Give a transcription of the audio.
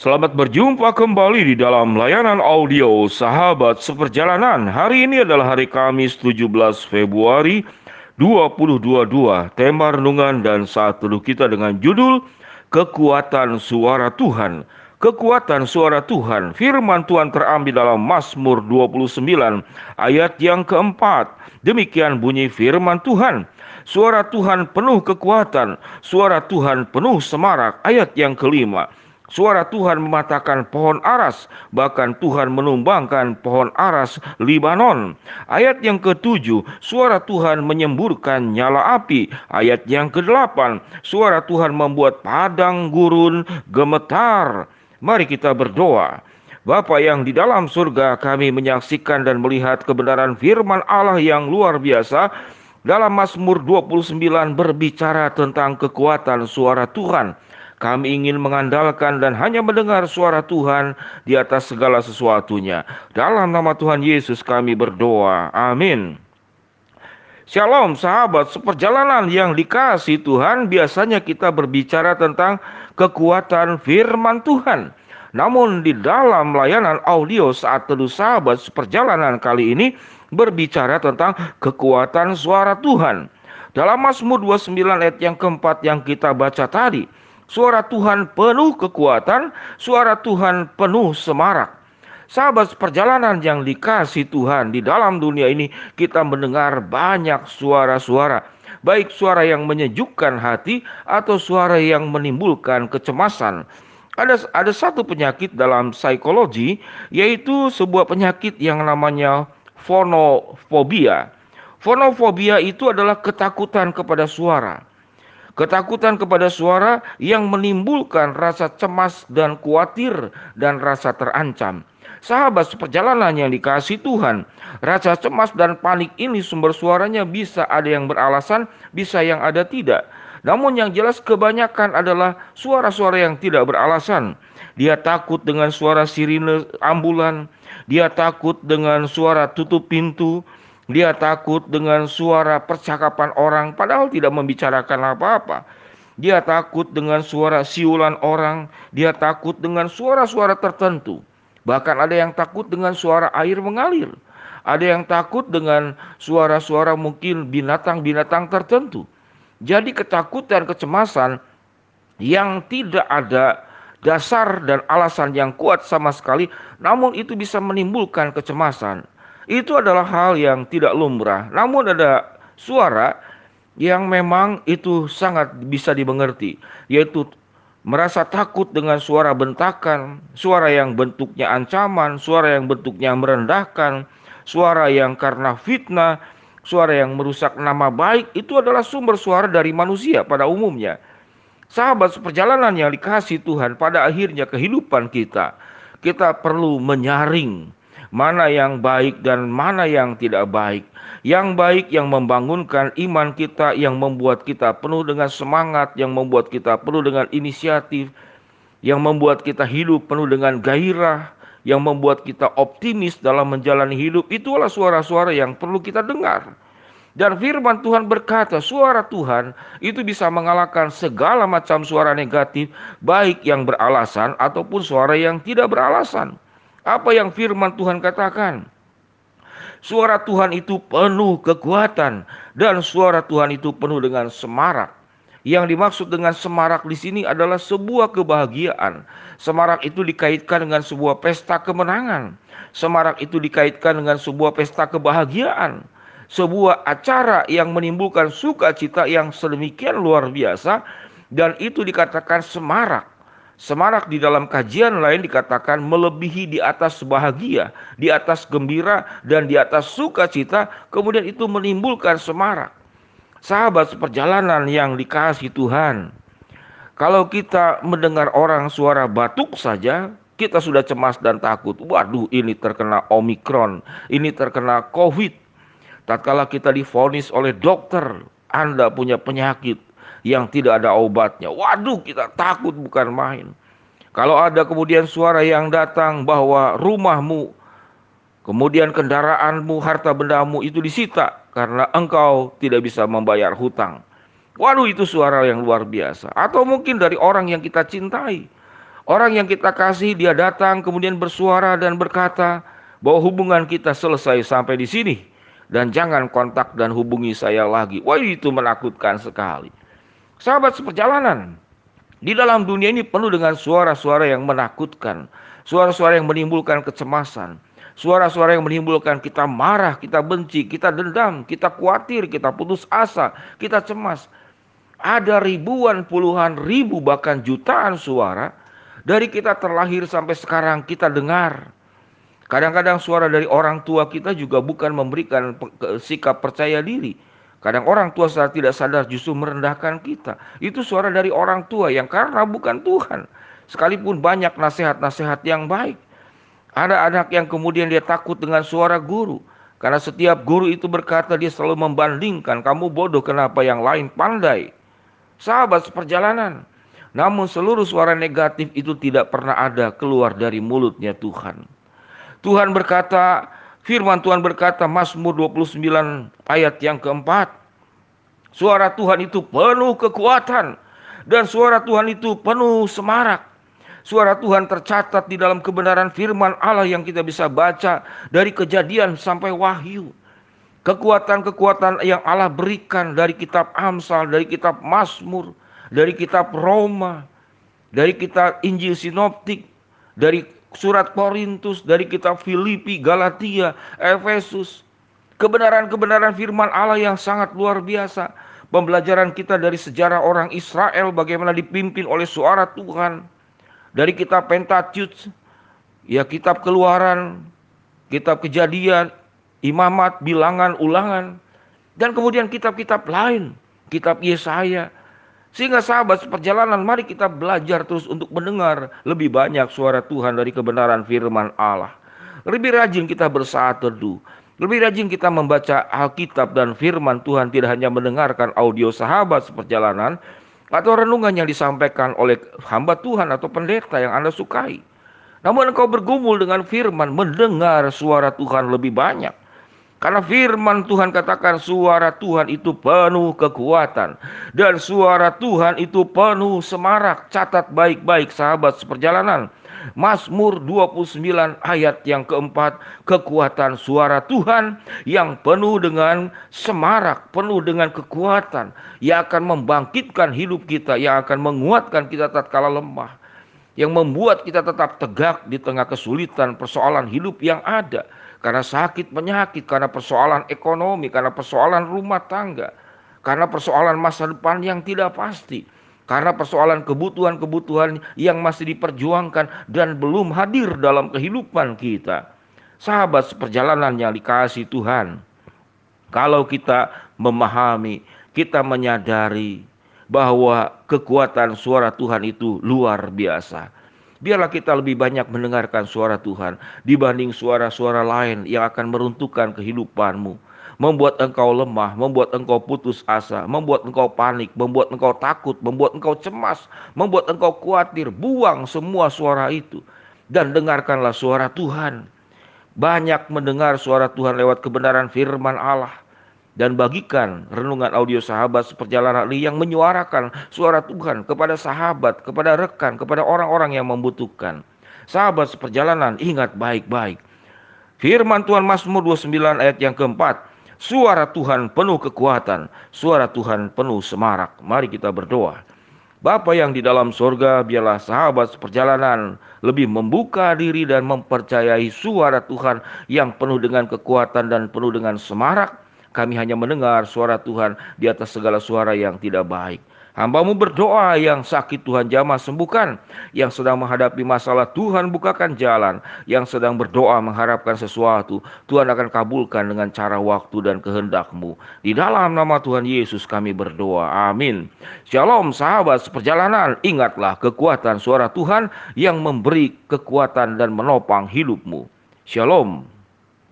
Selamat berjumpa kembali di dalam layanan audio Sahabat Seperjalanan. Hari ini adalah hari Kamis 17 Februari 2022. Tema renungan dan saat teduh kita dengan judul Kekuatan Suara Tuhan. Kekuatan suara Tuhan. Firman Tuhan terambil dalam Mazmur 29 ayat yang keempat. Demikian bunyi firman Tuhan. Suara Tuhan penuh kekuatan, suara Tuhan penuh semarak. Ayat yang kelima. Suara Tuhan mematahkan pohon aras, bahkan Tuhan menumbangkan pohon aras Libanon. Ayat yang ketujuh, suara Tuhan menyemburkan nyala api. Ayat yang kedelapan, suara Tuhan membuat padang gurun gemetar. Mari kita berdoa. Bapa yang di dalam surga kami menyaksikan dan melihat kebenaran firman Allah yang luar biasa dalam Mazmur 29 berbicara tentang kekuatan suara Tuhan. Kami ingin mengandalkan dan hanya mendengar suara Tuhan di atas segala sesuatunya. Dalam nama Tuhan Yesus kami berdoa. Amin. Shalom sahabat, seperjalanan yang dikasih Tuhan biasanya kita berbicara tentang kekuatan firman Tuhan. Namun di dalam layanan audio saat teduh sahabat seperjalanan kali ini berbicara tentang kekuatan suara Tuhan. Dalam Mazmur 29 ayat yang keempat yang kita baca tadi, Suara Tuhan penuh kekuatan, suara Tuhan penuh semarak. Sahabat perjalanan yang dikasih Tuhan di dalam dunia ini kita mendengar banyak suara-suara. Baik suara yang menyejukkan hati atau suara yang menimbulkan kecemasan. Ada ada satu penyakit dalam psikologi yaitu sebuah penyakit yang namanya fonofobia. Fonofobia itu adalah ketakutan kepada suara. Ketakutan kepada suara yang menimbulkan rasa cemas dan khawatir dan rasa terancam. Sahabat seperjalanan yang dikasih Tuhan, rasa cemas dan panik ini sumber suaranya bisa ada yang beralasan, bisa yang ada tidak. Namun yang jelas kebanyakan adalah suara-suara yang tidak beralasan. Dia takut dengan suara sirine ambulan, dia takut dengan suara tutup pintu, dia takut dengan suara percakapan orang padahal tidak membicarakan apa-apa. Dia takut dengan suara siulan orang, dia takut dengan suara-suara tertentu. Bahkan ada yang takut dengan suara air mengalir. Ada yang takut dengan suara-suara mungkin binatang-binatang tertentu. Jadi ketakutan, kecemasan yang tidak ada dasar dan alasan yang kuat sama sekali, namun itu bisa menimbulkan kecemasan itu adalah hal yang tidak lumrah. Namun ada suara yang memang itu sangat bisa dimengerti, yaitu merasa takut dengan suara bentakan, suara yang bentuknya ancaman, suara yang bentuknya merendahkan, suara yang karena fitnah, suara yang merusak nama baik, itu adalah sumber suara dari manusia pada umumnya. Sahabat seperjalanan yang dikasih Tuhan pada akhirnya kehidupan kita, kita perlu menyaring mana yang baik dan mana yang tidak baik. Yang baik yang membangunkan iman kita, yang membuat kita penuh dengan semangat, yang membuat kita penuh dengan inisiatif, yang membuat kita hidup penuh dengan gairah, yang membuat kita optimis dalam menjalani hidup. Itulah suara-suara yang perlu kita dengar. Dan firman Tuhan berkata, suara Tuhan itu bisa mengalahkan segala macam suara negatif, baik yang beralasan ataupun suara yang tidak beralasan. Apa yang firman Tuhan katakan? Suara Tuhan itu penuh kekuatan dan suara Tuhan itu penuh dengan semarak. Yang dimaksud dengan semarak di sini adalah sebuah kebahagiaan. Semarak itu dikaitkan dengan sebuah pesta kemenangan. Semarak itu dikaitkan dengan sebuah pesta kebahagiaan. Sebuah acara yang menimbulkan sukacita yang sedemikian luar biasa dan itu dikatakan semarak. Semarak di dalam kajian lain dikatakan melebihi di atas bahagia, di atas gembira, dan di atas sukacita, kemudian itu menimbulkan semarak. Sahabat seperjalanan yang dikasih Tuhan, kalau kita mendengar orang suara batuk saja, kita sudah cemas dan takut. Waduh, ini terkena Omikron, ini terkena COVID. Tatkala kita difonis oleh dokter, Anda punya penyakit, yang tidak ada obatnya. Waduh, kita takut bukan main. Kalau ada kemudian suara yang datang bahwa rumahmu, kemudian kendaraanmu, harta bendamu itu disita karena engkau tidak bisa membayar hutang. Waduh, itu suara yang luar biasa. Atau mungkin dari orang yang kita cintai. Orang yang kita kasih dia datang kemudian bersuara dan berkata bahwa hubungan kita selesai sampai di sini dan jangan kontak dan hubungi saya lagi. Wah itu menakutkan sekali. Sahabat seperjalanan, di dalam dunia ini penuh dengan suara-suara yang menakutkan, suara-suara yang menimbulkan kecemasan, suara-suara yang menimbulkan kita marah, kita benci, kita dendam, kita khawatir, kita putus asa, kita cemas. Ada ribuan, puluhan ribu, bahkan jutaan suara dari kita terlahir sampai sekarang kita dengar. Kadang-kadang suara dari orang tua kita juga bukan memberikan sikap percaya diri. Kadang orang tua secara tidak sadar justru merendahkan kita. Itu suara dari orang tua yang karena bukan Tuhan. Sekalipun banyak nasihat-nasihat yang baik. Ada anak yang kemudian dia takut dengan suara guru. Karena setiap guru itu berkata dia selalu membandingkan. Kamu bodoh kenapa yang lain pandai. Sahabat seperjalanan. Namun seluruh suara negatif itu tidak pernah ada keluar dari mulutnya Tuhan. Tuhan berkata, firman Tuhan berkata Mazmur 29 ayat yang keempat. Suara Tuhan itu penuh kekuatan dan suara Tuhan itu penuh semarak. Suara Tuhan tercatat di dalam kebenaran firman Allah yang kita bisa baca dari kejadian sampai wahyu. Kekuatan-kekuatan yang Allah berikan dari kitab Amsal, dari kitab Mazmur, dari kitab Roma, dari kitab Injil Sinoptik, dari surat Korintus, dari kitab Filipi, Galatia, Efesus. Kebenaran-kebenaran firman Allah yang sangat luar biasa. Pembelajaran kita dari sejarah orang Israel bagaimana dipimpin oleh suara Tuhan. Dari kitab Pentateuch, ya kitab keluaran, kitab kejadian, imamat, bilangan, ulangan. Dan kemudian kitab-kitab lain, kitab Yesaya, sehingga sahabat seperjalanan mari kita belajar terus untuk mendengar lebih banyak suara Tuhan dari kebenaran firman Allah. Lebih rajin kita bersaat teduh. Lebih rajin kita membaca Alkitab dan firman Tuhan tidak hanya mendengarkan audio sahabat seperjalanan atau renungan yang disampaikan oleh hamba Tuhan atau pendeta yang Anda sukai. Namun engkau bergumul dengan firman, mendengar suara Tuhan lebih banyak. Karena firman Tuhan katakan suara Tuhan itu penuh kekuatan. Dan suara Tuhan itu penuh semarak. Catat baik-baik sahabat seperjalanan. Mazmur 29 ayat yang keempat. Kekuatan suara Tuhan yang penuh dengan semarak. Penuh dengan kekuatan. Yang akan membangkitkan hidup kita. Yang akan menguatkan kita tatkala lemah. Yang membuat kita tetap tegak di tengah kesulitan persoalan hidup yang ada karena sakit penyakit, karena persoalan ekonomi, karena persoalan rumah tangga, karena persoalan masa depan yang tidak pasti, karena persoalan kebutuhan-kebutuhan yang masih diperjuangkan dan belum hadir dalam kehidupan kita. Sahabat seperjalanan yang dikasih Tuhan, kalau kita memahami, kita menyadari bahwa kekuatan suara Tuhan itu luar biasa Biarlah kita lebih banyak mendengarkan suara Tuhan dibanding suara-suara lain yang akan meruntuhkan kehidupanmu. Membuat engkau lemah, membuat engkau putus asa, membuat engkau panik, membuat engkau takut, membuat engkau cemas, membuat engkau khawatir. Buang semua suara itu dan dengarkanlah suara Tuhan. Banyak mendengar suara Tuhan lewat kebenaran firman Allah dan bagikan renungan audio sahabat seperjalanan ini yang menyuarakan suara Tuhan kepada sahabat, kepada rekan, kepada orang-orang yang membutuhkan. Sahabat seperjalanan, ingat baik-baik. Firman Tuhan Mazmur 29 ayat yang keempat. Suara Tuhan penuh kekuatan, suara Tuhan penuh semarak. Mari kita berdoa. Bapa yang di dalam sorga, biarlah sahabat seperjalanan lebih membuka diri dan mempercayai suara Tuhan yang penuh dengan kekuatan dan penuh dengan semarak kami hanya mendengar suara Tuhan di atas segala suara yang tidak baik. Hambamu berdoa yang sakit Tuhan jamah sembuhkan. Yang sedang menghadapi masalah Tuhan bukakan jalan. Yang sedang berdoa mengharapkan sesuatu. Tuhan akan kabulkan dengan cara waktu dan kehendakmu. Di dalam nama Tuhan Yesus kami berdoa. Amin. Shalom sahabat seperjalanan. Ingatlah kekuatan suara Tuhan yang memberi kekuatan dan menopang hidupmu. Shalom.